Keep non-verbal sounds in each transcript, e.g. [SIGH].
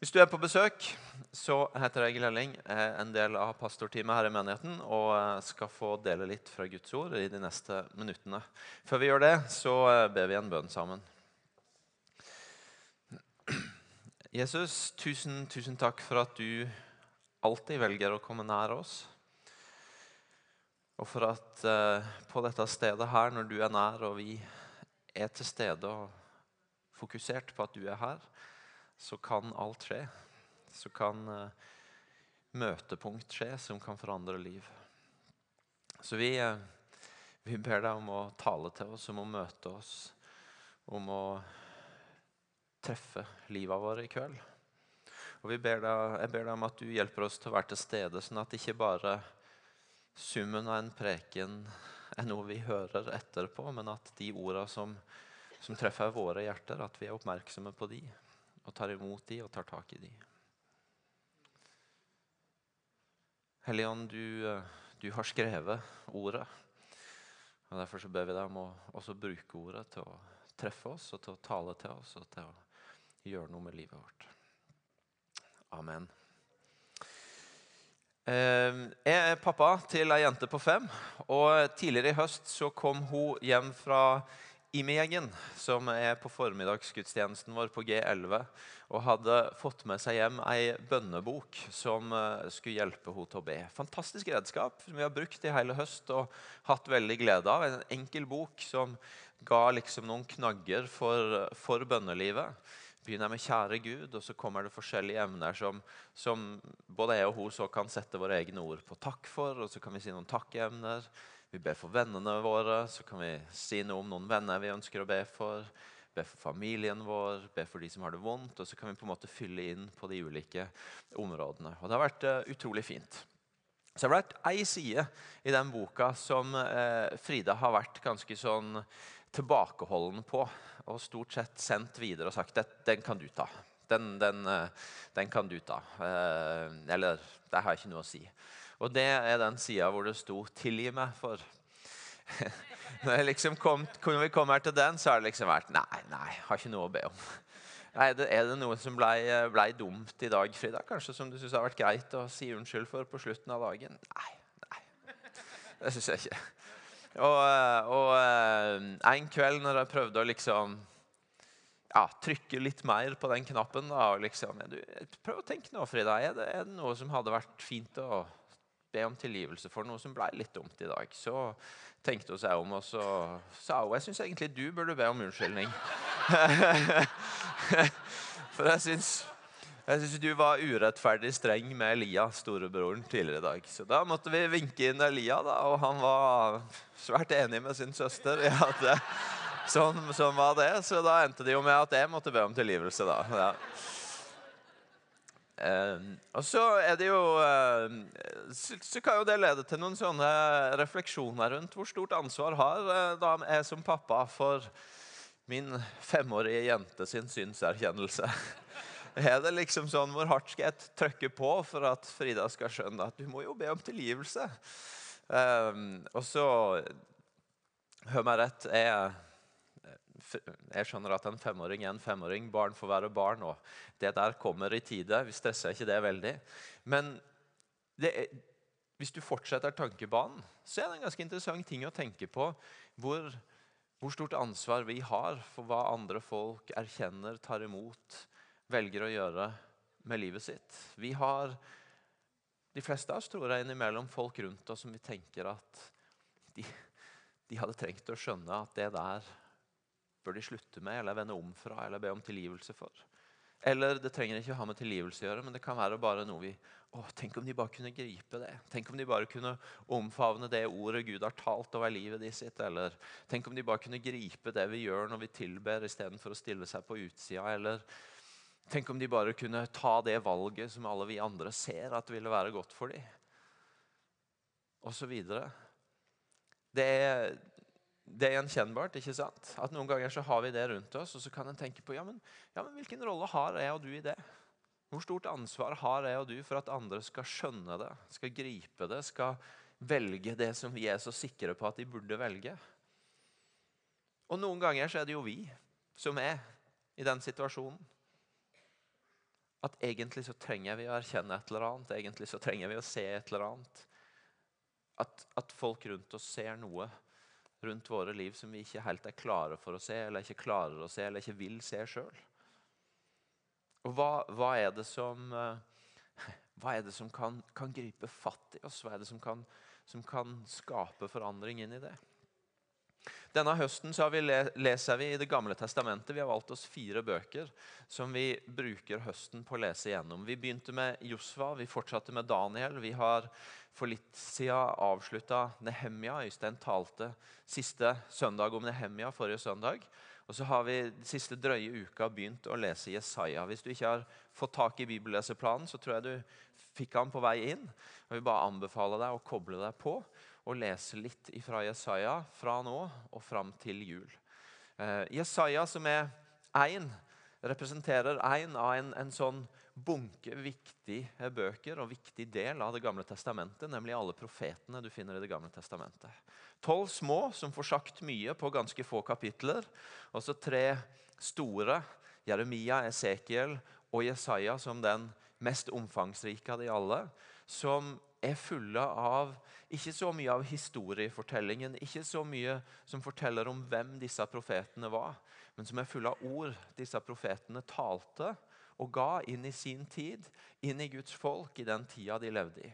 Hvis du er på besøk, så heter jeg Lelling, er en del av pastorteamet her i menigheten og skal få dele litt fra Guds ord i de neste minuttene. Før vi gjør det, så ber vi en bønn sammen. Jesus, tusen, tusen takk for at du alltid velger å komme nær oss. Og for at eh, på dette stedet her, når du er nær og vi er til stede og fokusert på at du er her, så kan alt skje. Så kan uh, møtepunkt skje som kan forandre liv. Så vi, uh, vi ber deg om å tale til oss, om å møte oss, om å treffe livet vårt i kveld. Og ber deg, Jeg ber deg om at du hjelper oss til å være til stede, sånn at ikke bare summen av en preken er noe vi hører etterpå, men at de ordene som, som, treffer våre hjerter, at vi er oppmerksomme på de, og tar imot de og tar tak i de. Helligånd, du, du har skrevet ordet. og Derfor så ber vi deg om å også bruke ordet til å treffe oss og til å tale til oss og til å gjøre noe med livet vårt. Amen. Ehm, jeg er pappa til ei jente på fem. og Tidligere i høst så kom hun hjem fra Imi-gjengen, som er på formiddagsgudstjenesten vår på G11, og hadde fått med seg hjem ei bønnebok som eh, skulle hjelpe henne til å be. Fantastisk redskap som vi har brukt i hele høst og hatt veldig glede av. En enkel bok som ga liksom noen knagger for, for bønnelivet begynner med 'Kjære Gud', og så kommer det forskjellige emner som, som både jeg og hun så kan sette våre egne ord på takk for. Og så kan vi si noen takkeemner. Vi ber for vennene våre. Så kan vi si noe om noen venner vi ønsker å be for. Be for familien vår, be for de som har det vondt. Og så kan vi på en måte fylle inn på de ulike områdene. Og det har vært uh, utrolig fint. Så det har vært ei side i den boka som eh, Frida har vært ganske sånn tilbakeholden på og stort sett sendt videre og sagt at den kan du ta. Den, den, eh, den kan du ta. Eh, eller det har jeg ikke noe å si. Og det er den sida hvor det sto 'tilgi meg'. For [LAUGHS] når, liksom kom, kunne vi komme her til den, så har det liksom vært Nei, nei, har ikke noe å be om. [LAUGHS] Nei, Er det noe som ble, ble, dumt i dag, Frida? Kanskje som du syns har vært greit å si unnskyld for på slutten av dagen? Nei. nei. [LAUGHS] Det syns jeg ikke. Og, og, eh, en kveld når jeg prøvde å liksom ja, trykke litt mer på den knappen da, og liksom, du, Prøv å tenke nå, Frida. Er det, er det, noe som hadde vært fint å be om tilgivelse for? Noe som ble litt dumt i dag? Så tenkte hun seg om, og så sa hun jeg syns egentlig du burde be om unnskyldning. [LAUGHS] for jeg syns jeg syns du var urettferdig streng med Elia, storebroren, tidligere i dag. Så da måtte vi vinke inn Elia, da, og han var svært enig med sin søster i at det, sånn, sånn, var det. Så da endte det jo med at jeg måtte be om tilgivelse, da. Ja. Eh, og så er det jo uh, så, så, kan jo det lede til noen sånne refleksjoner rundt hvor stort ansvar har uh, da jeg som pappa for min femårige jente sin synserkjennelse. [LAUGHS] Er det liksom sånn, Hvor hardt skal jeg trykke på for at Frida skal skjønne at du må jo be om tilgivelse? Um, og så Hør meg rett. Jeg, jeg skjønner at en femåring er en femåring. Barn får være barn. og Det der kommer i tide. Vi stresser ikke det veldig. Men det er, hvis du fortsetter tankebanen, så er det en ganske interessant ting å tenke på. Hvor, hvor stort ansvar vi har for hva andre folk erkjenner, tar imot velger å gjøre med livet sitt. Vi har, de fleste av oss tror jeg innimellom folk rundt oss som vi tenker at de, de hadde trengt å skjønne at det der bør de slutte med eller vende om fra eller be om tilgivelse for. Eller det trenger ikke å ha med tilgivelse å gjøre, men det kan være bare noe vi å, Tenk om de bare kunne gripe det. Tenk om de bare kunne omfavne det ordet Gud har talt over livet de sitt. Eller tenk om de bare kunne gripe det vi gjør når vi tilber istedenfor å stille seg på utsida. Eller Tenk om de bare kunne ta det valget som alle vi andre ser at ville være godt for dem. Og så videre. Det er, det er gjenkjennbart. ikke sant? At Noen ganger så har vi det rundt oss, og så kan en tenke på ja men, ja, men hvilken rolle har jeg og du i det? Hvor stort ansvar har jeg og du for at andre skal skjønne det, skal gripe det, skal velge det som vi er så sikre på at de burde velge? Og noen ganger så er det jo vi som er i den situasjonen. at egentlig så trenger vi å erkjenne et eller annet. Egentlig så trenger vi å se et eller annet. At, at folk rundt oss ser noe rundt våre liv som vi ikke helt er klare for å se, eller ikke klarer å se, eller ikke vil se sjøl. Og hva, hva, er det som, eh, [LAUGHS] hva er det som kan, kan, gripe fatt i oss? Hva er det som kan, som kan skape forandring inn i det? Denne høsten vi leser vi i Det gamle testamentet. Vi har valgt oss fire bøker som vi bruker høsten på å lese gjennom. Vi begynte med Josva, vi fortsatte med Daniel. Vi har for litt siden avslutta Nehemja. Øystein talte siste søndag om Nehemja forrige søndag. Og så har vi de siste drøye uka begynt å lese Jesaja. Hvis du ikke har fått tak i bibelleseplanen, så tror jeg du fikk han på vei inn. Og vi bare anbefaler deg å koble deg på og lese litt fra Jesaja fra nå og fram til jul. Eh, Jesaja, som er én, representerer én av en, en, sånn bunke viktige bøker og viktig del av Det gamle testamentet, nemlig alle profetene du finner i Det gamle testamentet. Tolv små som får sagt mye på ganske få kapitler. Og så tre store, Jeremia, Esekiel og Jesaja som den mest omfangsrike av de alle, som er fulle av ikke så mye av historiefortellingen, ikke så mye som forteller om hvem disse profetene var, men som er fulle av ord disse profetene talte og ga inn i sin tid, inn i Guds folk i den tida de levde i.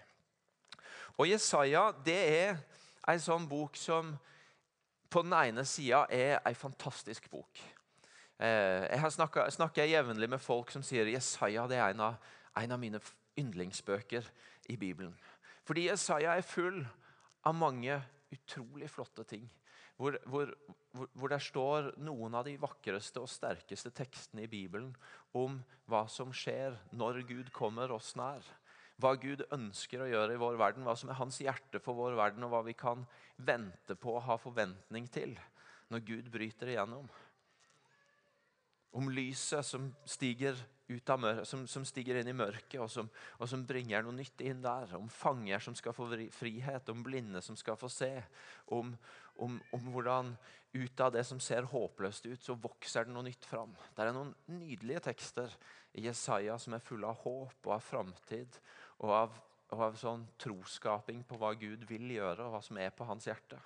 Og Jesaja det er ei sånn bok som på den ene sida er ei fantastisk bok. Eh, jeg har snakker jevnlig med folk som sier Jesaja det er en av, en av mine yndlingsbøker i Bibelen. Fordi Jesaja er full av mange utrolig flotte ting. Hvor, hvor, hvor, det står noen av de vakreste og sterkeste tekstene i Bibelen om hva som skjer når Gud kommer oss nær. Hva Gud ønsker å gjøre i vår verden, hva som er hans hjerte for vår verden, og hva vi kan vente på og ha forventning til når Gud bryter igjennom. Om lyset som stiger som, som, stiger inn i mørket, og som, og som, bringer noe nytt inn der. Om fanger som skal få frihet, om blinde som skal få se. Om, om, om hvordan ut av det som ser håpløst ut, så vokser det noe nytt fram. Det er noen nydelige tekster i Jesaja som er fulle av håp og av framtid. Og av, og av sånn troskaping på hva Gud vil gjøre, og hva som er på hans hjerte.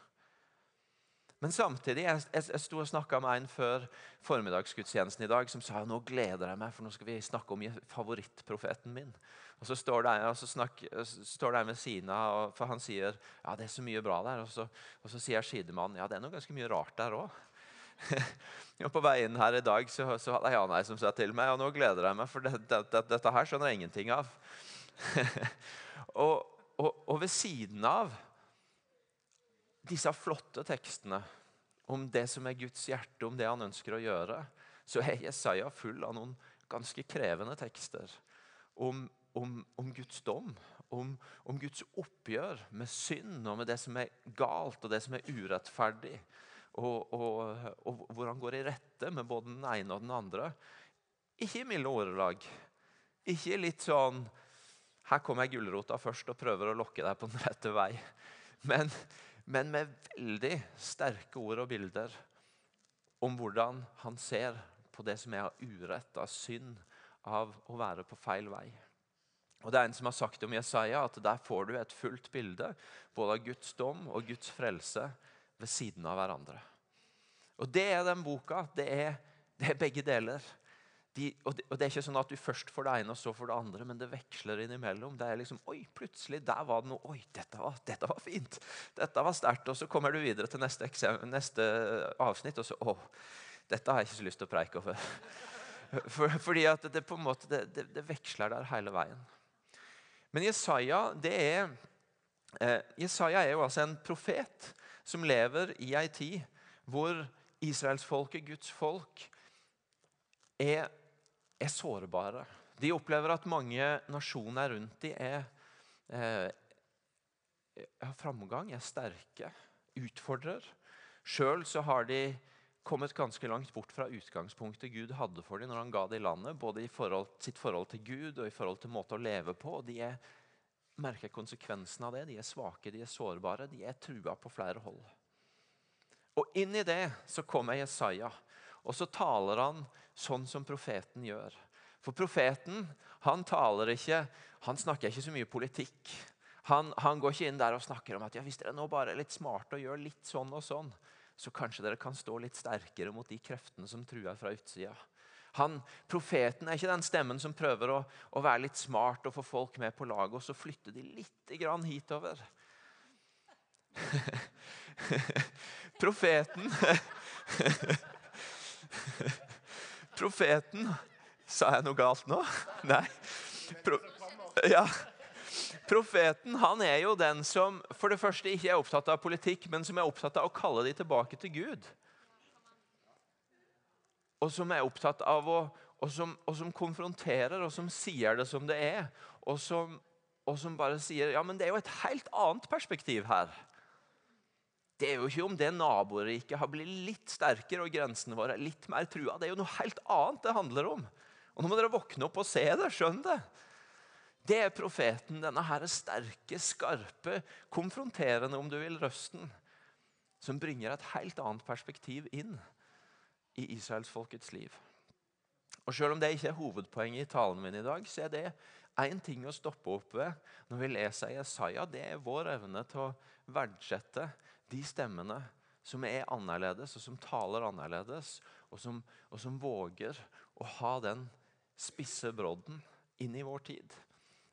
Men samtidig, jeg, jeg, jeg sto og snakka med en før formiddagsgudstjenesten i dag som sa nå gleder jeg meg, for nå skal vi snakke om favorittprofeten min. Og Så står det en, snakk, står det en ved siden av, for han sier ja, det er så mye bra der. Og så, og så sier sidemannen ja, det er noe ganske mye rart der òg. [LAUGHS] på vei inn her i dag så, så hadde jeg Janei som sa til meg og nå gleder jeg meg, for det, det, det, dette her skjønner jeg ingenting av. [LAUGHS] og, og, og ved siden av disse flotte tekstene om det som er Guds hjerte, om det han ønsker å gjøre, så er Jesaja full av noen ganske krevende tekster om, om, om Guds dom, om, om, Guds oppgjør med synd og med det som er galt og det som er urettferdig. Og, og, og hvor han går i rette med både den ene og den andre. Ikke i milde ordelag. Ikke litt sånn Her kommer jeg gulrota først og prøver å lokke deg på den rette vei. Men, men med veldig sterke ord og bilder om hvordan han ser på det som er av urett, av synd, av å være på feil vei. Og Det er en som har sagt om Jesaja at der får du et fullt bilde både av Guds dom og Guds frelse ved siden av hverandre. Og Det er den boka. Det er, det er begge deler de, og, det, og, det, er ikke sånn at du først får det ene og så får det andre, men det veksler innimellom. Det er liksom, Oi, plutselig, der var det noe. Oi, dette var, dette var fint. Dette var sterkt. Og så kommer du videre til neste, neste avsnitt, og så Å, dette har jeg ikke så lyst til å preike over. [LAUGHS] For, fordi at det, på en måte, det, det, det, veksler der hele veien. Men Jesaja det er, eh, Jesaja er jo altså en profet som lever i ei tid hvor israelsfolket, Guds folk, er er sårbare. De opplever at mange nasjoner rundt dem er, eh, har framgang, er sterke, utfordrer. Sjøl har de kommet ganske langt bort fra utgangspunktet Gud hadde for dem når han ga dem landet, både i forhold, sitt forhold til Gud og i forhold til måte å leve på. De er, merker konsekvensen av det. De er svake, de er sårbare, de er trua på flere hold. Og inn i det så kommer Jesaja, og så taler han sånn som profeten gjør. For profeten han taler ikke, han snakker ikke så mye politikk. Han, han, går ikke inn der og snakker om at ja, hvis dere nå bare er litt smarte og gjør litt sånn og sånn, så kanskje dere kan stå litt sterkere mot de kreftene som truer fra utsida. Han, Profeten er ikke den stemmen som prøver å, å, være litt smart og få folk med på laget, og så flytter de litt grann hitover. [LAUGHS] Profeten [LAUGHS] [LAUGHS] Profeten Sa jeg noe galt nå? [LAUGHS] Nei. Pro, ja. Profeten han er jo den som for det første ikke er opptatt av politikk, men som er opptatt av å kalle de tilbake til Gud. Og som er opptatt av å og som, og som konfronterer, og som sier det som det er. Og som, og som bare sier ja, men det er jo et helt annet perspektiv her. Det er jo ikke om det naboriket har blitt litt sterkere og grensene våre litt mer trua. Det er jo noe helt annet det handler om. Og Nå må dere våkne opp og se det. Skjønn det. Det er profeten, denne her sterke, skarpe, konfronterende, om du vil, røsten, som bringer et helt annet perspektiv inn i israelsfolkets liv. Og Selv om det ikke er hovedpoenget i talen min i dag, så er det én ting å stoppe opp ved når vi leser Jesaja. Det er vår evne til å verdsette de stemmene som er annerledes, og som taler annerledes, og som, og som våger å ha den spisse brodden inn i vår tid.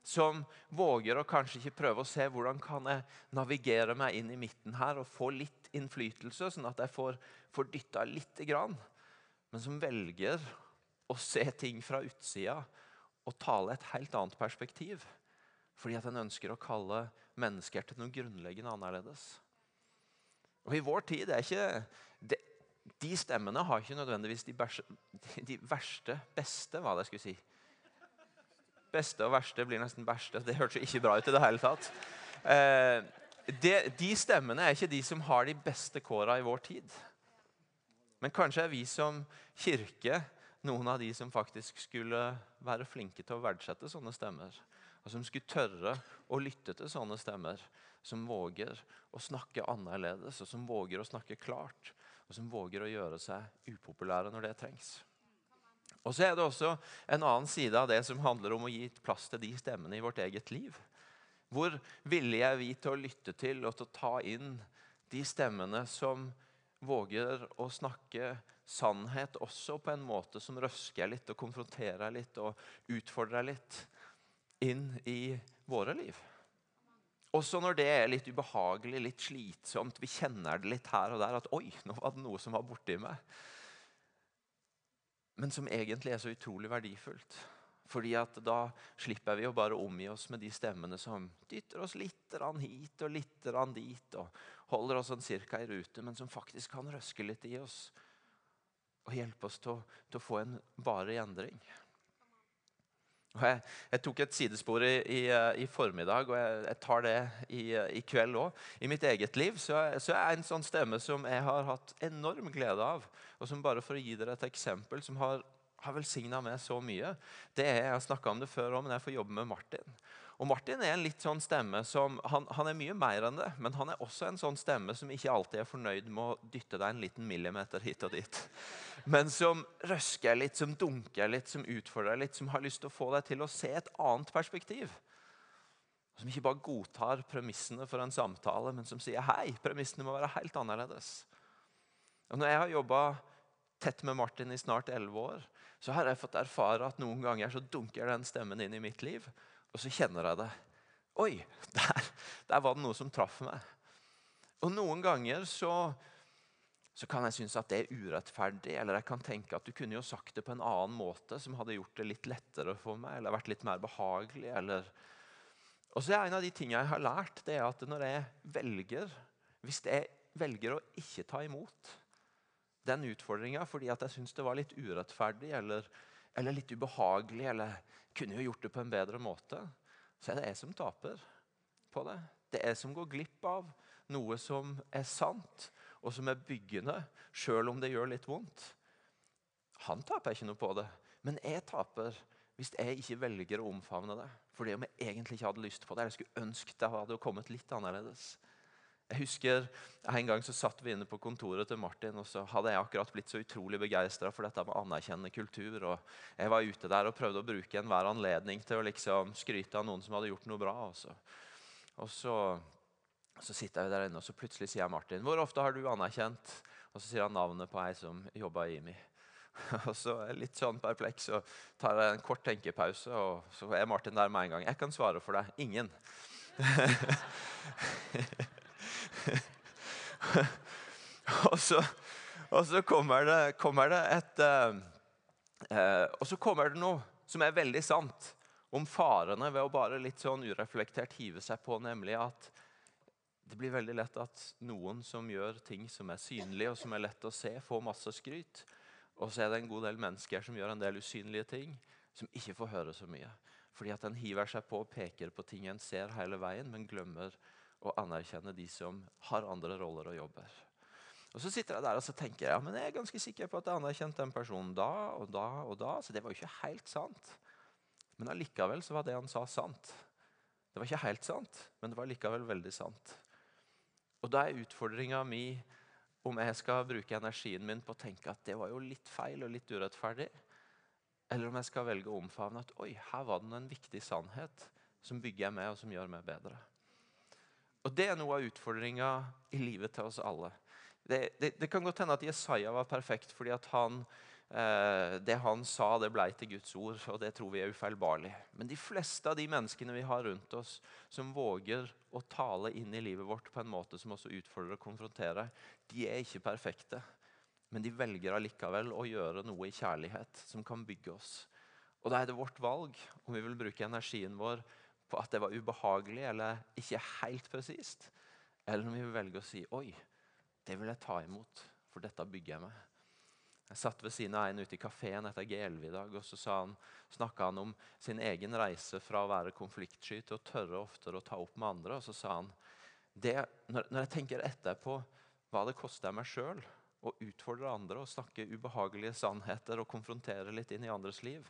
Som våger å kanskje ikke prøve å se hvordan kan jeg navigere meg inn i midten her og få litt innflytelse, sånn at jeg får, får dytta lite grann. Men som velger å se ting fra utsida og tale et helt annet perspektiv. Fordi at en ønsker å kalle mennesker til noe grunnleggende annerledes. Og I vår tid er ikke det, De stemmene har ikke nødvendigvis de, bæsje, de verste, beste, hva det skulle si. Beste og verste blir nesten verste. Det hørtes ikke bra ut i det hele tatt. Eh, de, de stemmene er ikke de som har de beste kåra i vår tid. Men kanskje er vi som kirke noen av de som faktisk skulle være flinke til å verdsette sånne stemmer. Og som skulle tørre å lytte til sånne stemmer som våger å snakke annerledes, og som våger å snakke klart, og som våger å gjøre seg upopulære når det trengs. Og så er det også en annen side av det som handler om å gi plass til de stemmene i vårt eget liv. Hvor villige er vi til å lytte til og til å ta inn de stemmene som våger å snakke sannhet også på en måte som røsker litt og konfronterer litt og utfordrer litt inn i våre liv? Også når det er litt ubehagelig, litt slitsomt, vi kjenner det litt her og der at Oi, nå var det noe som var borti meg. Men som egentlig er så utrolig verdifullt. Fordi at da slipper vi å bare omgi oss med de stemmene som dytter oss litt hit og litt dit, og holder oss sånn cirka i rute, men som faktisk kan røske litt i oss og hjelpe oss til å, til å få en varig endring. Jeg, jeg, tok et sidespor i, i, i formiddag, og jeg, jeg, tar det i, i kveld òg. I mitt eget liv så, så er jeg en sånn stemme som jeg har hatt enorm glede av. Og som bare for å gi dere et eksempel som har, har velsigna meg så mye. det er, Jeg har snakka om det før òg, men jeg får jobbe med Martin. Og Martin er en litt sånn stemme som, han, han, er mye mer enn det, men han er også en sånn stemme som ikke alltid er fornøyd med å dytte deg en liten millimeter hit og dit. [LAUGHS] Men som røsker litt, som dunker litt, som utfordrer litt, som har lyst til å få deg til å se et annet perspektiv. Som ikke bare godtar premissene for en samtale, men som sier hei, premissene må være helt annerledes. Og når jeg har jobba tett med Martin i snart elleve år, så har jeg fått erfare at noen ganger så dunker den stemmen inn i mitt liv. Og så kjenner jeg det. Oi, der, der var det noe som traff meg. Og noen ganger så, så kan jeg synes at det er urettferdig. Eller jeg kan tenke at du kunne jo sagt det på en annen måte som hadde gjort det litt lettere for meg. Eller vært litt mer behagelig. Eller... Og så er En av de tingene jeg har lært, det er at når jeg velger Hvis jeg velger å ikke ta imot den utfordringa fordi at jeg syns det var litt urettferdig eller, eller litt ubehagelig, eller kunne jo gjort det på en bedre måte. Så er det jeg som taper på det. Det er jeg som går glipp av noe som er sant, og som er byggende, sjøl om det gjør litt vondt. Han taper ikke noe på det, men jeg taper hvis jeg ikke velger å omfavne det. Fordi om jeg egentlig ikke hadde lyst på det, eller skulle ønske det hadde kommet litt annerledes. Jeg husker En gang så satt vi inne på kontoret til Martin, og så hadde jeg akkurat blitt så utrolig begeistra for dette med anerkjennende kultur. og Jeg var ute der og prøvde å bruke enhver anledning til å liksom skryte av noen som hadde gjort noe bra. Og så, og så, så sitter jeg der inne, og så plutselig sier jeg Martin, 'Hvor ofte har du anerkjent?' Og så sier han navnet på ei som jobba i IMI. [LAUGHS] Og så er jeg litt sånn perpleks så tar en kort tenkepause, og så er Martin der med en gang. 'Jeg kan svare for deg. Ingen.' [LAUGHS] [LAUGHS] og, så, og, så, kommer det, kommer det et eh, eh, Og så kommer det noe som er veldig sant om farene ved å bare litt sånn ureflektert hive seg på, nemlig at det blir veldig lett at noen som gjør ting som er synlige og som er lett å se, får masse skryt. Og så er det en god del mennesker som gjør en del usynlige ting, som ikke får høre så mye. Fordi at en hiver seg på og peker på ting en ser hele veien, men glemmer å anerkjenne de som har andre roller og jobber. Og Så sitter jeg der og så tenker ja, men jeg er ganske sikker på at jeg anerkjente den personen da og da og da. Så det var jo ikke helt sant. Men allikevel så var det han sa, sant. Det var ikke helt sant, men det var likevel veldig sant. Og da er utfordringa mi om jeg skal bruke energien min på å tenke at det var jo litt feil og litt urettferdig, eller om jeg skal velge å omfavne at oi, her var det en viktig sannhet som bygger meg og som gjør meg bedre. Og Det er noe av utfordringa i livet til oss alle. Det, det, det, kan godt hende at Jesaja var perfekt fordi han, eh, det han sa, det blei til Guds ord. og Det tror vi er ufeilbarlig. Men de fleste av de menneskene vi har rundt oss, som våger å tale inn i livet vårt på en måte som også utfordrer og konfronterer, de er ikke perfekte. Men de velger allikevel å gjøre noe i kjærlighet som kan bygge oss. Og Da er det vårt valg om vi vil bruke energien vår på at det var ubehagelig eller ikke helt presist. Eller om vi velger å si oi, det vil jeg ta imot, for dette bygger jeg meg. Jeg satt ved siden av en ute i kafeen etter G11 i dag, og så snakka han om sin egen reise fra å være konfliktsky til å tørre oftere å ta opp med andre. Og så sa han når, når jeg tenker etter på hva det koster meg sjøl å utfordre andre og snakke ubehagelige sannheter og konfrontere litt inn i andres liv,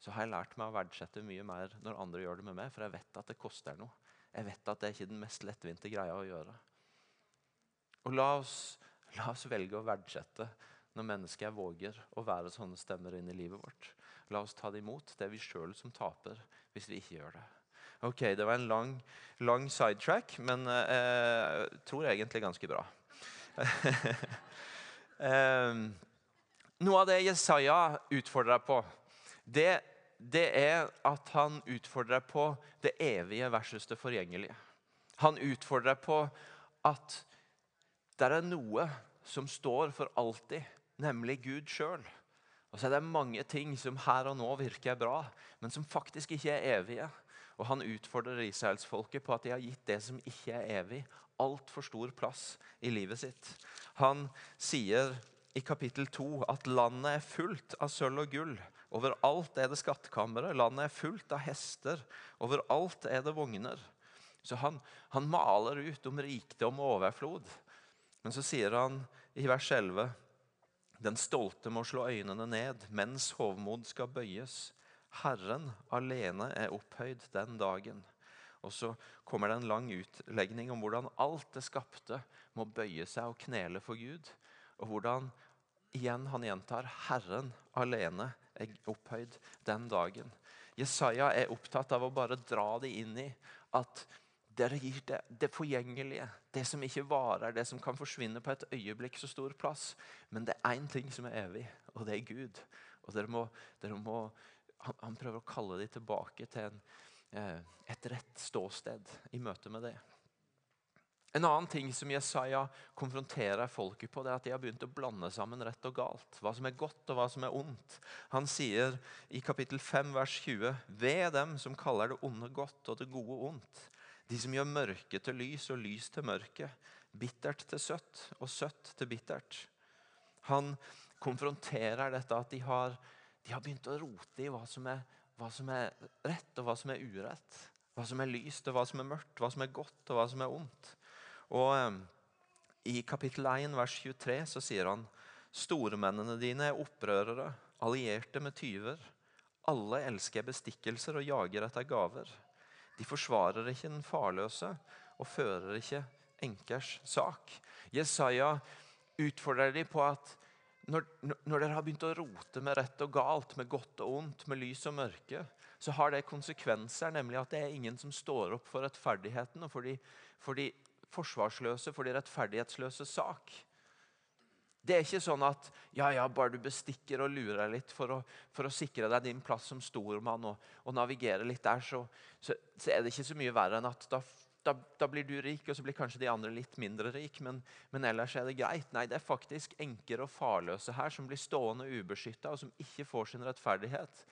så har jeg lært meg å verdsette mye mer når andre gjør det med meg. For jeg vet at det koster noe. Jeg vet at det er ikke den mest lettvinte greia å gjøre. Og la oss, la oss velge å verdsette når mennesker våger å være sånne stemmer inn i livet vårt. La oss ta det imot. Det er vi sjøl som taper hvis vi ikke gjør det. Ok, Det var en lang, lang sidetrack, men eh, tror egentlig ganske bra. [LAUGHS] eh, noe av det Jesaja utfordrer på, det det er at han utfordrer på det evige versus det forgjengelige. Han utfordrer på at det er noe som står for alltid, nemlig Gud sjøl. Og så er det mange ting som her og nå virker bra, men som faktisk ikke er evige. Og Han utfordrer israelsfolket på at de har gitt det som ikke er evig, altfor stor plass i livet sitt. Han sier i kapittel 2 at landet er fullt av sølv og gull Overalt er det skattkamre. Landet er fullt av hester. Overalt er det vogner. Så han, han maler ut om rikdom og overflod. Men så sier han i vers 11.: Den stolte må slå øynene ned mens hovmod skal bøyes. Herren alene er opphøyd den dagen. Og så kommer det en lang utlegning om hvordan alt det skapte må bøye seg og knele for Gud. Og hvordan igjen han gjentar Herren alene er opphøyd den dagen. Jesaja er opptatt av å bare dra det inn i at dere gir det, det forgjengelige, det som ikke varer, det som kan forsvinne på et øyeblikk, så stor plass. Men det er én ting som er evig, og det er Gud. Og dere må, dere må, han, han, prøver å kalle dem tilbake til en, eh, et rett ståsted i møte med det. En annen ting som Jesaja konfronterer folket på, det er at de har begynt å blande sammen rett og galt. Hva som er godt og hva som er ondt. Han sier i kapittel 5 vers 20.: Ved dem som kaller det onde godt og det gode ondt. De som gjør mørke til lys og lys til mørke. Bittert til søtt og søtt til bittert. Han konfronterer dette at de har, de har begynt å rote i hva som, er, hva som er rett og hva som er urett. Hva som er lyst og hva som er mørkt, hva som er godt og hva som er ondt. Og ehm, I kapittel 1, vers 23, så sier han Stormennene dine er opprørere, allierte med tyver. Alle elsker bestikkelser og jager etter gaver. De forsvarer ikke den farløse og fører ikke enkers sak. Jesaja utfordrer dem på at når, når, dere har begynt å rote med rett og galt, med godt og ondt, med lys og mørke, så har det konsekvenser, nemlig at det er ingen som står opp for rettferdigheten og for de, for de forsvarsløse, for de rettferdighetsløse sak. Det er ikke sånn at ja, ja, bare du bestikker og lurer litt for å, for å sikre deg din plass som stormann og, og navigere litt der, så, så, så, er det ikke så mye verre enn at da, da, da, blir du rik, og så blir kanskje de andre litt mindre rik, men, men, ellers er det greit. Nei, det er faktisk enker og farløse her som blir stående ubeskytta, og som ikke får sin rettferdighet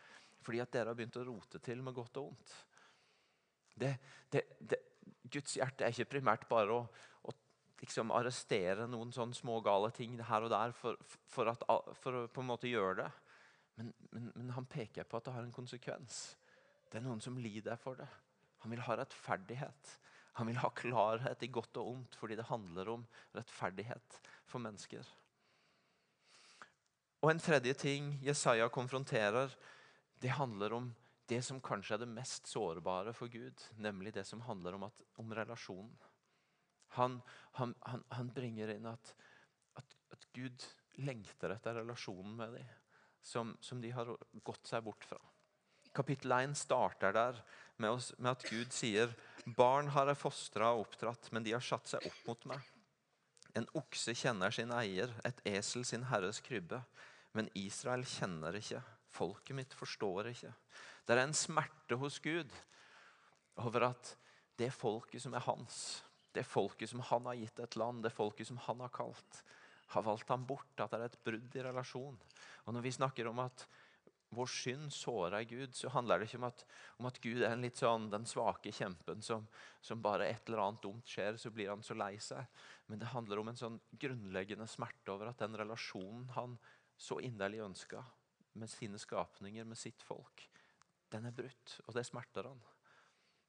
fordi at dere har begynt å rote til med godt og vondt. Det, det, det, Guds hjerte er ikke primært bare å, å liksom arrestere noen sånne smågale ting her og der for, for, at, for, å på en måte gjøre det. Men, men, men, han peker på at det har en konsekvens. Det er noen som lider for det. Han vil ha rettferdighet. Han vil ha klarhet i godt og ondt fordi det handler om rettferdighet for mennesker. Og En tredje ting Jesaja konfronterer, det handler om det som kanskje er det mest sårbare for Gud, nemlig det som handler om, om relasjonen. Han, han, han, han, bringer inn at, at, at, Gud lengter etter relasjonen med dem, som, som, de har gått seg bort fra. Kapittel 1 starter der med, oss, med at Gud sier Barn har jeg fostra og oppdratt, men de har satt seg opp mot meg. En okse kjenner sin eier, et esel sin herres krybbe. Men Israel kjenner ikke. Folket mitt forstår ikke. Det er en smerte hos Gud over at det folket som er hans, det folket som han har gitt et land, det folket som han har kalt, har valgt ham bort. At det er et brudd i relasjon. Og Når vi snakker om at vår synd sårer Gud, så handler det ikke om at, om at Gud er litt sånn, den svake kjempen som, som, bare et eller annet dumt skjer, så blir han så lei seg. Men det handler om en sånn grunnleggende smerte over at den relasjonen han så inderlig ønska med sine skapninger, med sitt folk, den er brutt, og det smerter han.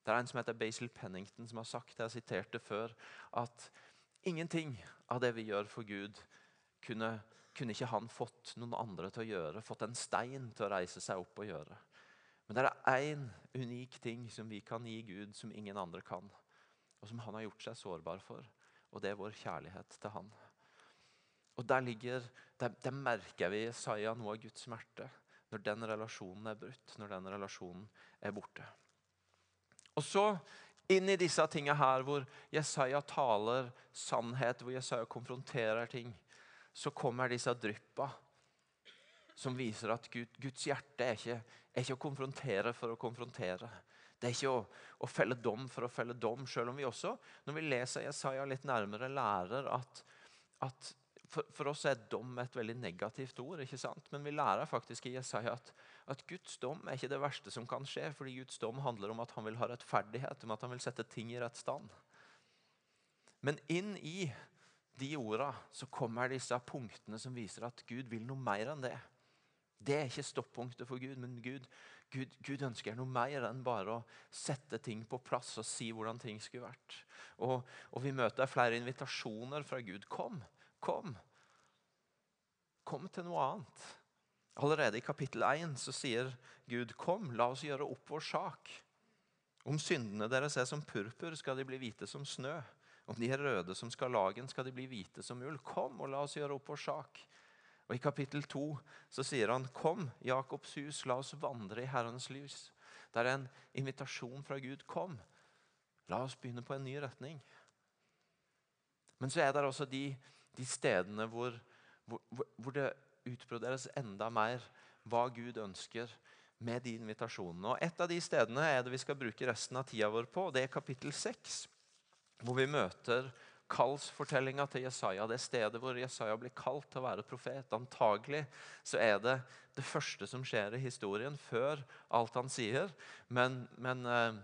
Det er en som heter Basil Pennington, som har sagt jeg siterte før, at ingenting av det vi gjør for Gud, kunne, kunne ikke han fått noen andre til å gjøre. Fått en stein til å reise seg opp og gjøre. Men det er én unik ting som vi kan gi Gud, som ingen andre kan. Og som han har gjort seg sårbar for. Og det er vår kjærlighet til han. Og Der ligger, der, der merker vi Isaiah noe av Guds smerte. Når den relasjonen er brutt, når den relasjonen er borte. Og så inn i disse tingene her hvor Jesaja taler sannhet, hvor Jesaja konfronterer ting, så kommer disse dryppa som viser at Gud, Guds hjerte er ikke, er ikke, å konfrontere for å konfrontere. Det er ikke å, å, felle dom for å felle dom, selv om vi også, når vi leser Jesaja litt nærmere, lærer at, at for, for, oss er dom et veldig negativt ord, ikke sant? men vi lærer faktisk i Jesaja at, at, Guds dom er ikke det verste som kan skje. fordi Guds dom handler om at han vil ha rettferdighet, om at han vil sette ting i rett stand. Men inn i de orda så kommer disse punktene som viser at Gud vil noe mer enn det. Det er ikke stoppunktet for Gud, men Gud, Gud, Gud, ønsker noe mer enn bare å sette ting på plass og si hvordan ting skulle vært. Og, og Vi møter flere invitasjoner fra Gud. Kom, Kom. Kom til noe annet. Allerede i kapittel 1 så sier Gud, kom, la oss gjøre opp vår sak. Om syndene deres er som purpur, skal de bli hvite som snø. Om de er røde som skarlagen, skal de bli hvite som ull. Kom, og la oss gjøre opp vår sak. Og I kapittel 2 så sier han, kom, Jakobs hus, la oss vandre i Herrens lys. Det er en invitasjon fra Gud. Kom, la oss begynne på en ny retning. Men så er det også de de stedene hvor, hvor, hvor det utbroderes enda mer hva Gud ønsker med de invitasjonene. Og Et av de stedene er det vi skal bruke resten av tida vår på. Det er kapittel 6, hvor vi møter kallsfortellinga til Jesaja. Det stedet hvor Jesaja blir kalt til å være profet. Antagelig så er det det første som skjer i historien, før alt han sier. Men, men eh,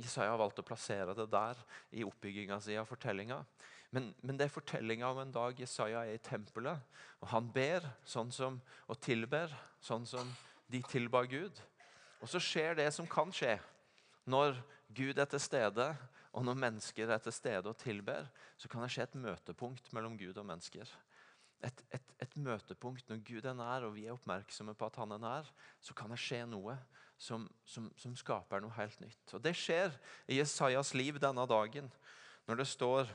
Jesaja har valgt å plassere det der i oppbygginga si av fortellinga. Men, men, det er fortellinga om en dag Isaiah er i tempelet. og Han ber sånn som, og tilber sånn som de tilba Gud. Og så skjer det som kan skje når Gud er til stede, og når mennesker er til stede og tilber. Så kan det skje et møtepunkt mellom Gud og mennesker. Et, et, et møtepunkt når Gud er nær, og vi er oppmerksomme på at han er nær. Så kan det skje noe som, som, som skaper noe helt nytt. Og Det skjer i Jesajas liv denne dagen. når det står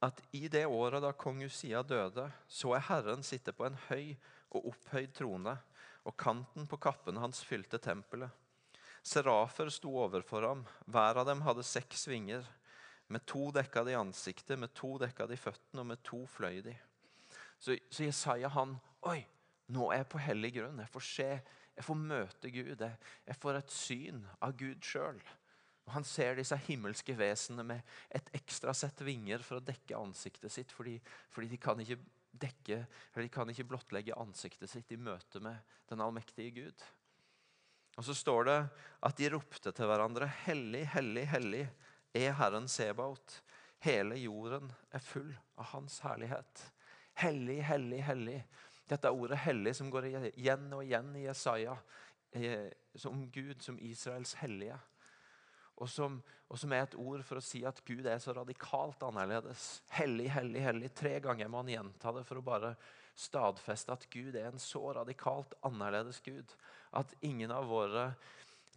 at i det året da kong Usia døde, så er Herren sitte på en høy og opphøyd trone, og kanten på kappen hans fylte tempelet. Serafer sto overfor ham, hver av dem hadde seks vinger. Med to dekka de ansiktet, med to dekka de føttene, og med to fløy de. Så, så Jesaja han Oi, nå er jeg på hellig grunn. Jeg får se, jeg får møte Gud. Jeg, får et syn av Gud sjøl. Han ser disse himmelske vesenene med et ekstra sett vinger for å dekke ansiktet sitt, fordi, fordi de kan dekke, de kan ikke blottlegge ansiktet sitt i møte med den allmektige Gud. Og Så står det at de ropte til hverandre, Hellig, hellig, hellig er Herren Sebaot. Hele jorden er full av Hans herlighet. Hellig, hellig, hellig. Dette ordet 'hellig' som går igjen og igjen i Jesaja, eh, som Gud, som Israels hellige. Og som, og som, er et ord for å si at Gud er så radikalt annerledes. Hellig, hellig, hellig. Tre ganger må han gjenta det for å bare stadfeste at Gud er en så radikalt annerledes Gud. At ingen av våre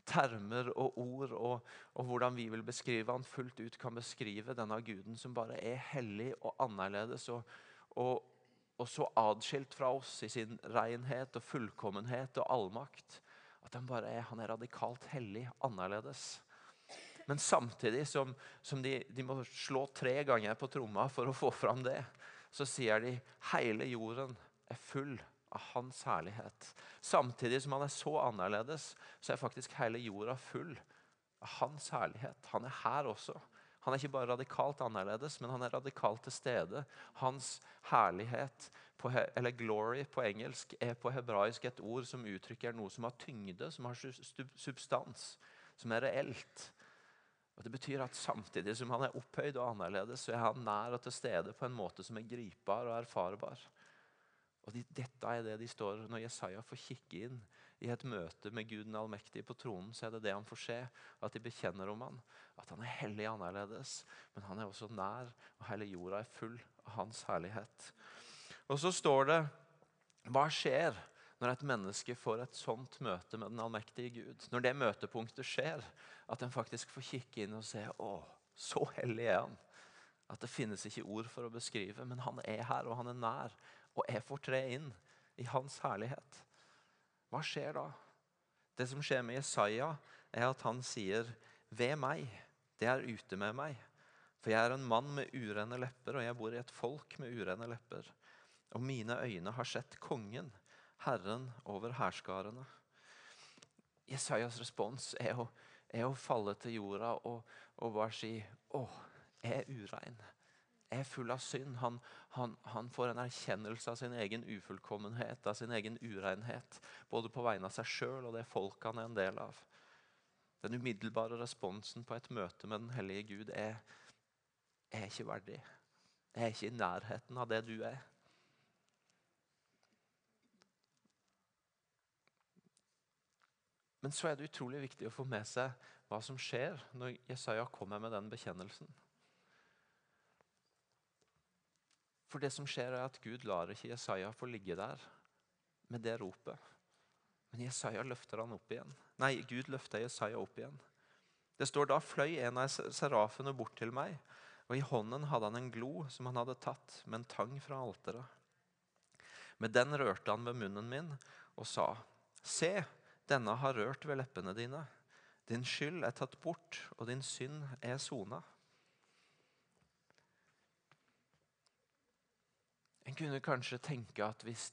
termer og ord og, og, hvordan vi vil beskrive han fullt ut, kan beskrive denne guden som bare er hellig og annerledes. og, og og så adskilt fra oss i sin renhet og fullkommenhet og allmakt. At han bare er, han er radikalt hellig, annerledes. Men samtidig som, som de, de, må slå tre ganger på tromma for å få fram det, så sier de hele jorden er full av hans herlighet. Samtidig som han er så annerledes, så er faktisk hele jorda full av hans herlighet. Han er her også. Han er ikke bare radikalt annerledes, men han er radikalt til stede. Hans herlighet, på, eller glory på engelsk, er på hebraisk et ord som uttrykker noe som har tyngde, som har substans, som er reelt. Og Det betyr at samtidig som han er opphøyd og annerledes, så er han nær og til stede på en måte som er gripbar og erfarbar. Og de, Dette er det de står når Jesaja får kikke inn i et møte med Gud den allmektige på tronen, så er det det han får se. At de bekjenner om han, At han er hellig annerledes, men han er også nær, og hele jorda er full av hans herlighet. Og så står det Hva skjer når et menneske får et sånt møte med den allmektige Gud? Når det møtepunktet skjer, at en faktisk får kikke inn og se Å, så hellig er han. At det finnes ikke ord for å beskrive, men han er her, og han er nær. Og jeg får tre inn i hans herlighet. Hva skjer da? Det som skjer med Jesaja, er at han sier, 'Ved meg, det er ute med meg.' For jeg er en mann med urene lepper, og jeg bor i et folk med urene lepper. Og mine øyne har sett kongen, Herren over hærskarene. Jesajas respons er å, er å, falle til jorda og, og bare si 'Å, jeg er urein' er full av synd. Han, han, han, får en erkjennelse av sin egen ufullkommenhet, av sin egen urenhet. Både på vegne av seg sjøl og det folket han er en del av. Den umiddelbare responsen på et møte med den hellige Gud er jeg er ikke verdig. Jeg er ikke i nærheten av det du er. Men så er det utrolig viktig å få med seg hva som skjer når Jesaja kommer med den bekjennelsen. For det som skjer er at Gud lar ikke Jesaja få ligge der med det ropet. Men Jesaja løfter han opp igjen. Nei, Gud løfter Jesaja opp igjen. Det står da fløy en av serafene bort til meg, og i hånden hadde han en glo som han hadde tatt med en tang fra alteret. Med den rørte han ved munnen min og sa, Se, denne har rørt ved leppene dine. Din skyld er tatt bort, og din synd er sona. En kunne kanskje tenke at hvis,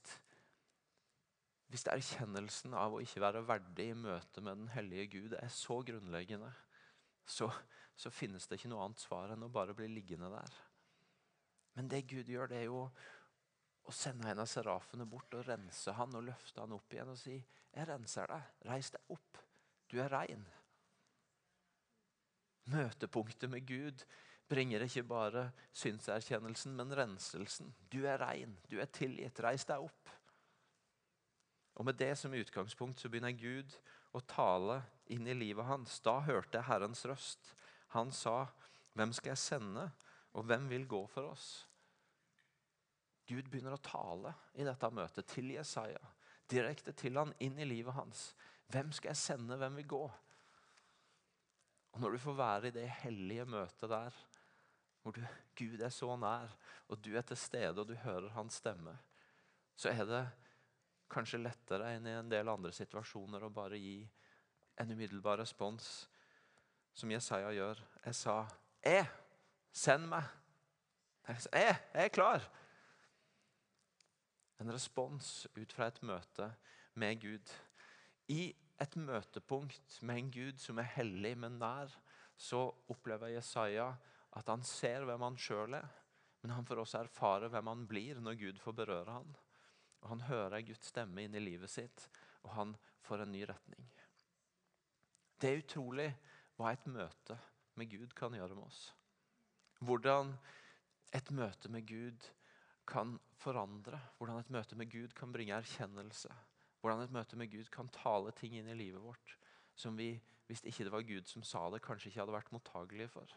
hvis erkjennelsen av å ikke være verdig i møte med den hellige Gud er så grunnleggende, så, så, finnes det ikke noe annet svar enn å bare bli liggende der. Men det Gud gjør, det er jo å sende en av serafene bort og rense han og løfte han opp igjen og si 'Jeg renser deg. Reis deg opp. Du er rein.' Møtepunktet med Gud bringer ikke bare synserkjennelsen, men renselsen. Du er rein, du er tilgitt. Reis deg opp. Og Med det som utgangspunkt så begynner Gud å tale inn i livet hans. Da hørte jeg Herrens røst. Han sa, 'Hvem skal jeg sende, og hvem vil gå for oss?' Gud begynner å tale i dette møtet til Jesaja. Direkte til han, inn i livet hans. 'Hvem skal jeg sende, hvem vil gå?' Og Når du får være i det hellige møtet der, hvor du, Gud er så nær, og du er til stede og du hører hans stemme, så er det kanskje lettere enn i en del andre situasjoner å bare gi en umiddelbar respons, som Jesaja gjør. Jeg sa, 'Jeg, send meg.' Jeg, sa, jeg, jeg er klar. En respons ut fra et møte med Gud. I et møtepunkt med en Gud som er hellig, men nær, så opplever Jesaja at han ser hvem han sjøl er. Men han får også erfare hvem han blir når Gud får berøre han. Og Han hører Guds stemme inn i livet sitt, og han får en ny retning. Det er utrolig hva et møte med Gud kan gjøre med oss. Hvordan et møte med Gud kan forandre. Hvordan et møte med Gud kan bringe erkjennelse. Hvordan et møte med Gud kan tale ting inn i livet vårt som vi, hvis ikke det var Gud som sa det, kanskje ikke hadde vært mottagelige for.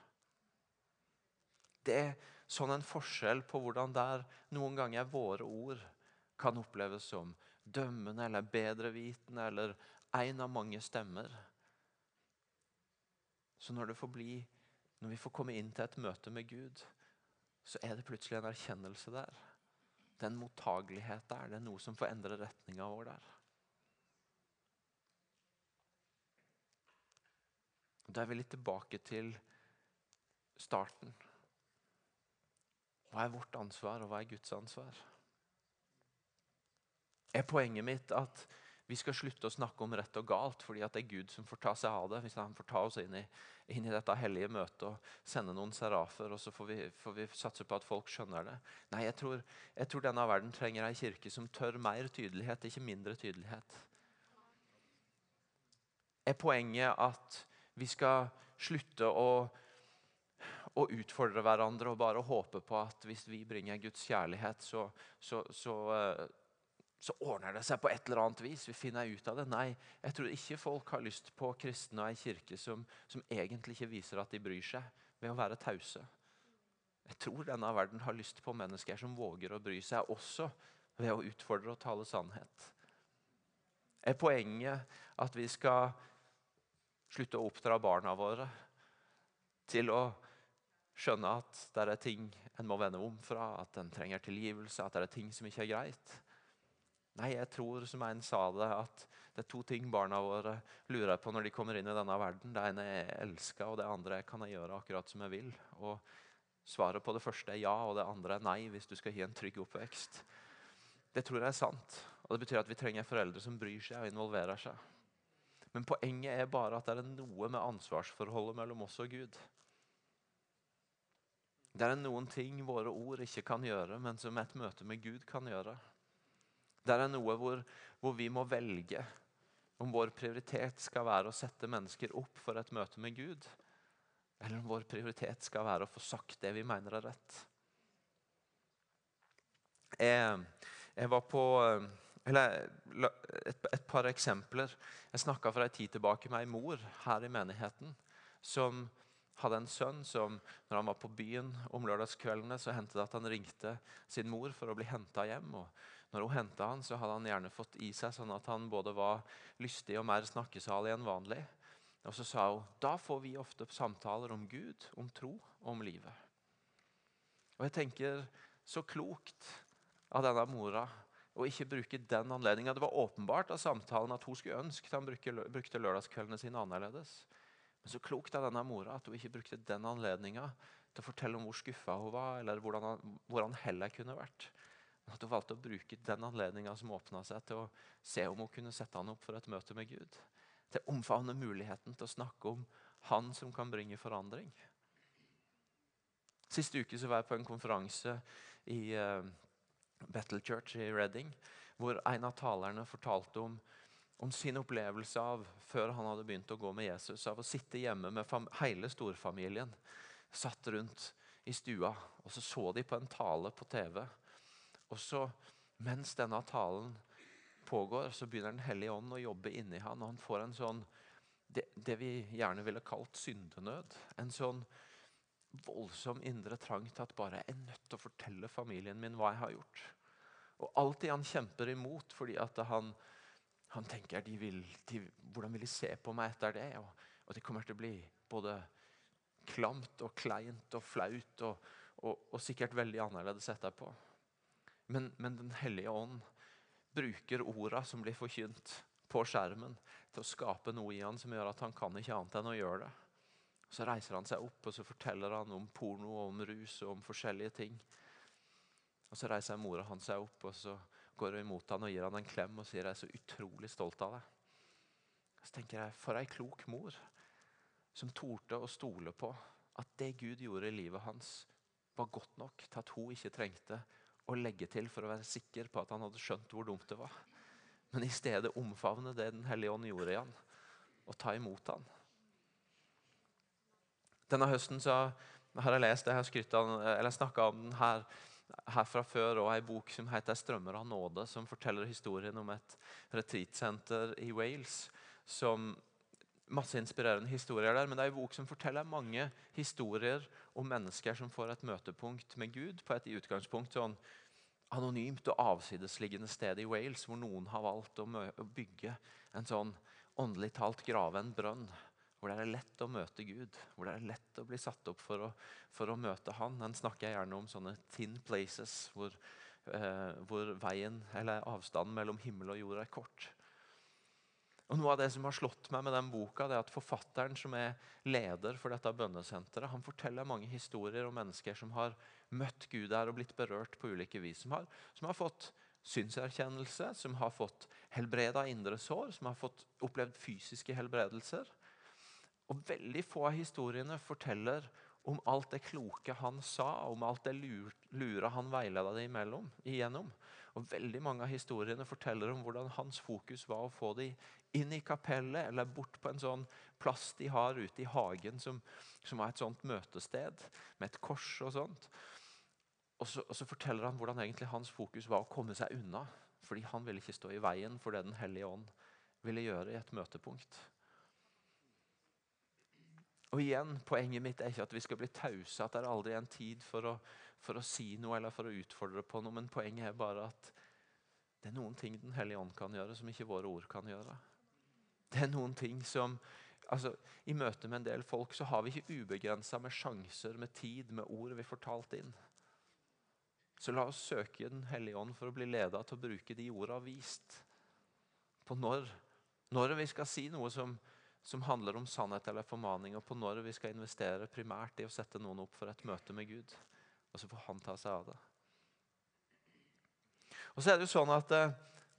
Det er sånn en forskjell på hvordan der noen ganger våre ord kan oppleves som dømmende eller bedrevitende eller en av mange stemmer. Så når, bli, når vi får komme inn til et møte med Gud, så er det plutselig en erkjennelse der. Det er en mottagelighet der. Det er noe som får endre retninga vår der. Da er vi litt tilbake til starten. Hva er vårt ansvar, og hva er Guds ansvar? Er poenget mitt at vi skal slutte å snakke om rett og galt fordi det er Gud som får ta seg av det. Hvis han får ta oss inn i, inn i dette hellige møtet og sende noen serafer, og så får vi, får vi, satse på at folk skjønner det. Nei, jeg tror, jeg tror denne verden trenger ei kirke som tør mer tydelighet, ikke mindre tydelighet. Er poenget at vi skal slutte å, å utfordre hverandre og bare håpe på at hvis vi bringer Guds kjærlighet, så, så, så uh, så ordner det seg på et eller annet vis. Vi finner ut av det. Nei, jeg tror ikke folk har lyst på kristne og ei kirke som, som, egentlig ikke viser at de bryr seg, ved å være tause. Jeg tror denne verden har lyst på mennesker som våger å bry seg, også ved å utfordre og tale sannhet. Er poenget at vi skal slutte å oppdra barna våre til å skjønne at det er ting en må vende om fra, at en trenger tilgivelse, at det er ting som ikke er greit? Nei, jeg tror som en sa det, at det er to ting barna våre lurer på når de kommer inn i denne verden. Det ene er elska, og det andre kan jeg gjøre akkurat som jeg vil. Og Svaret på det første er ja, og det andre er nei hvis du skal gi en trygg oppvekst. Det tror jeg er sant. Og Det betyr at vi trenger foreldre som bryr seg og involverer seg. Men poenget er bare at det er noe med ansvarsforholdet mellom oss og Gud. Det er noen ting våre ord ikke kan gjøre, men som et møte med Gud kan gjøre. Det er noe hvor, hvor, vi må velge om vår prioritet skal være å sette mennesker opp for et møte med Gud, eller om vår prioritet skal være å få sagt det vi mener er rett. Jeg, jeg var på eller, et, et, par eksempler. Jeg snakka for en tid tilbake med ei mor her i menigheten som hadde en sønn som når han var på byen om lørdagskveldene, så hendte det at han ringte sin mor for å bli henta hjem. og når hun henta han, så hadde han gjerne fått i seg sånn at han både var lystig og mer snakkesalig enn vanlig. Og så sa hun da får vi ofte samtaler om Gud, om tro og om livet. Og jeg tenker så klokt av denne mora å ikke bruke den anledninga. Det var åpenbart av samtalen at hun skulle ønske at han brukte lørdagskveldene sine annerledes. Men så klokt av denne mora at hun ikke brukte den anledninga til å fortelle om hvor skuffa hun var, eller hvordan han, hvor han heller kunne vært. Men At hun valgte å bruke den anledninga som åpna seg, til å se om hun kunne sette han opp for et møte med Gud. Til å omfavne muligheten til å snakke om han som kan bringe forandring. Siste uke så var jeg på en konferanse i uh, Battle Church i Reading, hvor en av talerne fortalte om, om sin opplevelse av, før han hadde begynt å gå med Jesus, av å sitte hjemme med hele storfamilien. Satt rundt i stua, og så så de på en tale på TV og så, mens denne talen pågår, så begynner Den hellige ånd å jobbe inni han, og han får en sånn det, det, vi gjerne ville kalt syndenød. En sånn voldsom indre trang til at bare jeg er nødt til å fortelle familien min hva jeg har gjort. Og alltid han kjemper imot fordi at han, han tenker de vil, de, hvordan vil de se på meg etter det? Og, og det kommer til å bli både klamt og kleint og flaut og, og, og sikkert veldig annerledes etterpå. Men, men Den hellige ånd bruker orda som blir forkynt på skjermen, til å skape noe i han som gjør at han kan ikke annet enn å gjøre det. Så reiser han seg opp og så forteller han om porno, og om rus og om forskjellige ting. Og Så reiser mora hans seg opp og så går imot han og gir han en klem og sier jeg er så utrolig stolt av deg. Så tenker jeg, For ei klok mor som torde å stole på at det Gud gjorde i livet hans, var godt nok til at hun ikke trengte å legge til for å være sikker på at han hadde skjønt hvor dumt det var. Men i stedet omfavne det Den hellige ånd gjorde i han, og ta imot han. Denne høsten så har jeg lest, jeg har snakka om den her, her fra før, òg ei bok som heter 'Strømmer av nåde', som forteller historien om et retreatsenter i Wales. som Masse inspirerende historier der, men det er en bok som forteller mange historier om mennesker som får et møtepunkt med Gud på et i utgangspunkt sånn anonymt og avsidesliggende sted i Wales, hvor noen har valgt å bygge en sånn åndelig talt grave en brønn hvor det er lett å møte Gud, hvor det er lett å bli satt opp for å, for å møte Han. Den snakker jeg gjerne om sånne thin places, hvor, eh, hvor veien, eller avstanden mellom himmel og jord er kort. Og Noe av det som har slått meg med den boka, det er at forfatteren som er leder for dette bønnesenteret, han forteller mange historier om mennesker som har møtt Gud der og blitt berørt på ulike vis. Som har, som har fått synserkjennelse, som har fått helbreda indre sår, som har fått opplevd fysiske helbredelser. Og Veldig få av historiene forteller om alt det kloke han sa, om alt det lure han veileda det igjennom. Og Veldig mange av historiene forteller om hvordan hans fokus var å få dem inn i kapellet eller bort på en sånn plass de har ute i hagen, som, som var et sånt møtested med et kors og sånt. Og så, og så, forteller han hvordan egentlig hans fokus var å komme seg unna. Fordi han ville ikke stå i veien for det Den hellige ånd ville gjøre i et møtepunkt. Og igjen, Poenget mitt er ikke at vi skal bli tause, at det er aldri en tid for å, for å si noe eller for å utfordre på noe. Men poenget er bare at det er noen ting Den hellige ånd kan gjøre, som ikke våre ord kan gjøre. Det er noen ting som altså, I møte med en del folk så har vi ikke ubegrensa med sjanser, med tid, med ord vi får talt inn. Så la oss søke Den hellige ånd for å bli leda til å bruke de orda vist. På når, når vi skal si noe som som handler om sannhet eller formaning, og på når vi skal investere primært i å sette noen opp for et møte med Gud. Og så får han ta seg av det. Og så er det jo sånn at eh,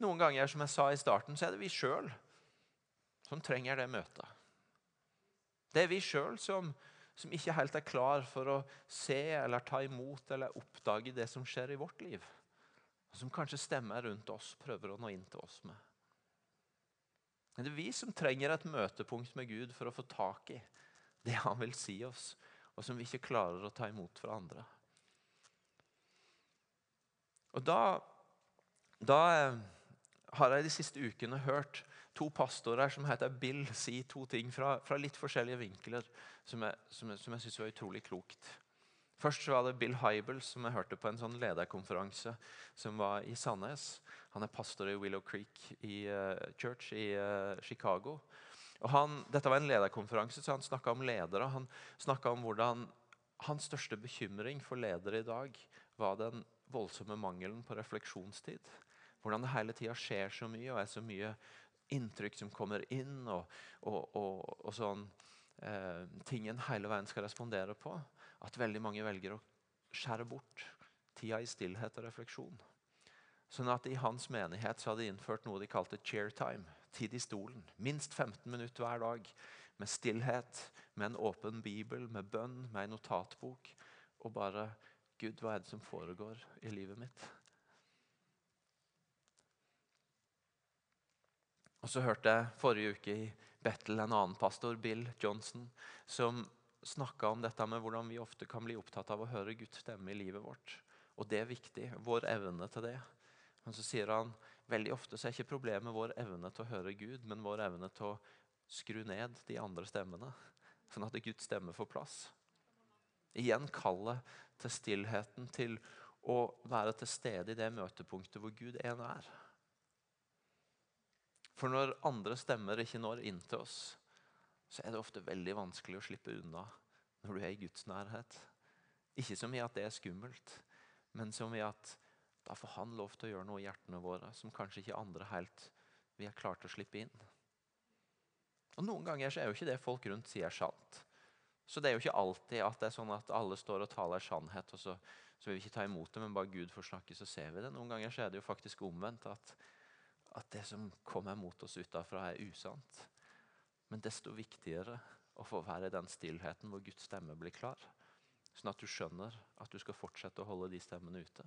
Noen ganger som jeg sa i starten, så er det vi sjøl som trenger det møtet. Det er vi sjøl som, som ikke helt er klar for å se eller ta imot eller oppdage det som skjer i vårt liv. Som kanskje stemmer rundt oss prøver å nå inn til oss med. Men det er vi som trenger et møtepunkt med Gud for å få tak i det han vil si oss, og som vi ikke klarer å ta imot fra andre. Og da, da eh, har jeg de siste ukene hørt to pastorer som heter Bill, si to ting fra, fra litt forskjellige vinkler som jeg, som jeg, jeg syns var utrolig klokt. Først var det Bill Hybel som jeg hørte på en sånn lederkonferanse som var i Sandnes. Han er pastor i Willow Creek i, uh, Church i uh, Chicago. Og han, dette var en lederkonferanse, så han snakka om ledere. Han snakka om hvordan hans største bekymring for ledere i dag var den voldsomme mangelen på refleksjonstid. Hvordan det hele tida skjer så mye, og er så mye inntrykk som kommer inn, og, og, og, og sånn eh, ting en hele veien skal respondere på at veldig mange velger å skjære bort tida i stillhet og refleksjon. Sånn at I hans menighet så hadde de innført noe de kalte chair time. Tid i stolen. Minst 15 minutter hver dag med stillhet, med en åpen bibel, med bønn, med en notatbok. Og bare Gud, hva er det som foregår i livet mitt? Og så hørte jeg forrige uke i Bettel en annen pastor, Bill Johnson, som snakka om dette med hvordan vi ofte kan bli opptatt av å høre Guds stemme i livet vårt. Og det er viktig. Vår evne til det. Men så sier han veldig ofte så er ikke problemet vår evne til å høre Gud, men vår evne til å skru ned de andre stemmene, sånn at Guds stemme får plass. Igjen kallet til stillheten, til å være til stede i det møtepunktet hvor Gud en er. For når andre stemmer ikke når inn til oss, så er det ofte veldig vanskelig å slippe unna når du er i Guds nærhet. Ikke som i at det er skummelt, men som i at da får han lov til å gjøre noe i hjertene våre som kanskje ikke andre helt vi har klart å slippe inn. Og Noen ganger så er jo ikke det folk rundt sier sant. Så det er jo ikke alltid at det er sånn at alle står og taler sannhet, og så, så vil vi ikke ta imot det, men bare Gud får snakke, så ser vi det. Noen ganger så er det jo faktisk omvendt. At, at det som kommer mot oss utafra, er usant. Men desto viktigere å få være i den stillheten hvor Guds stemme blir klar. Sånn at du skjønner at du skal fortsette å holde de stemmene ute.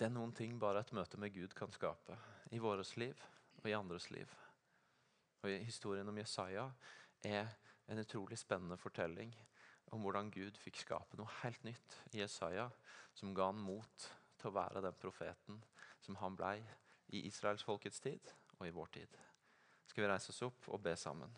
Det er noen ting bare et møte med Gud kan skape. I våres liv og i andres liv. Og Historien om Jesaja er en utrolig spennende fortelling om hvordan Gud fikk skape noe helt nytt i Jesaja, som ga han mot til å være den profeten som han blei i Israels folkets tid og i vår tid. Skal vi reise oss opp og be sammen?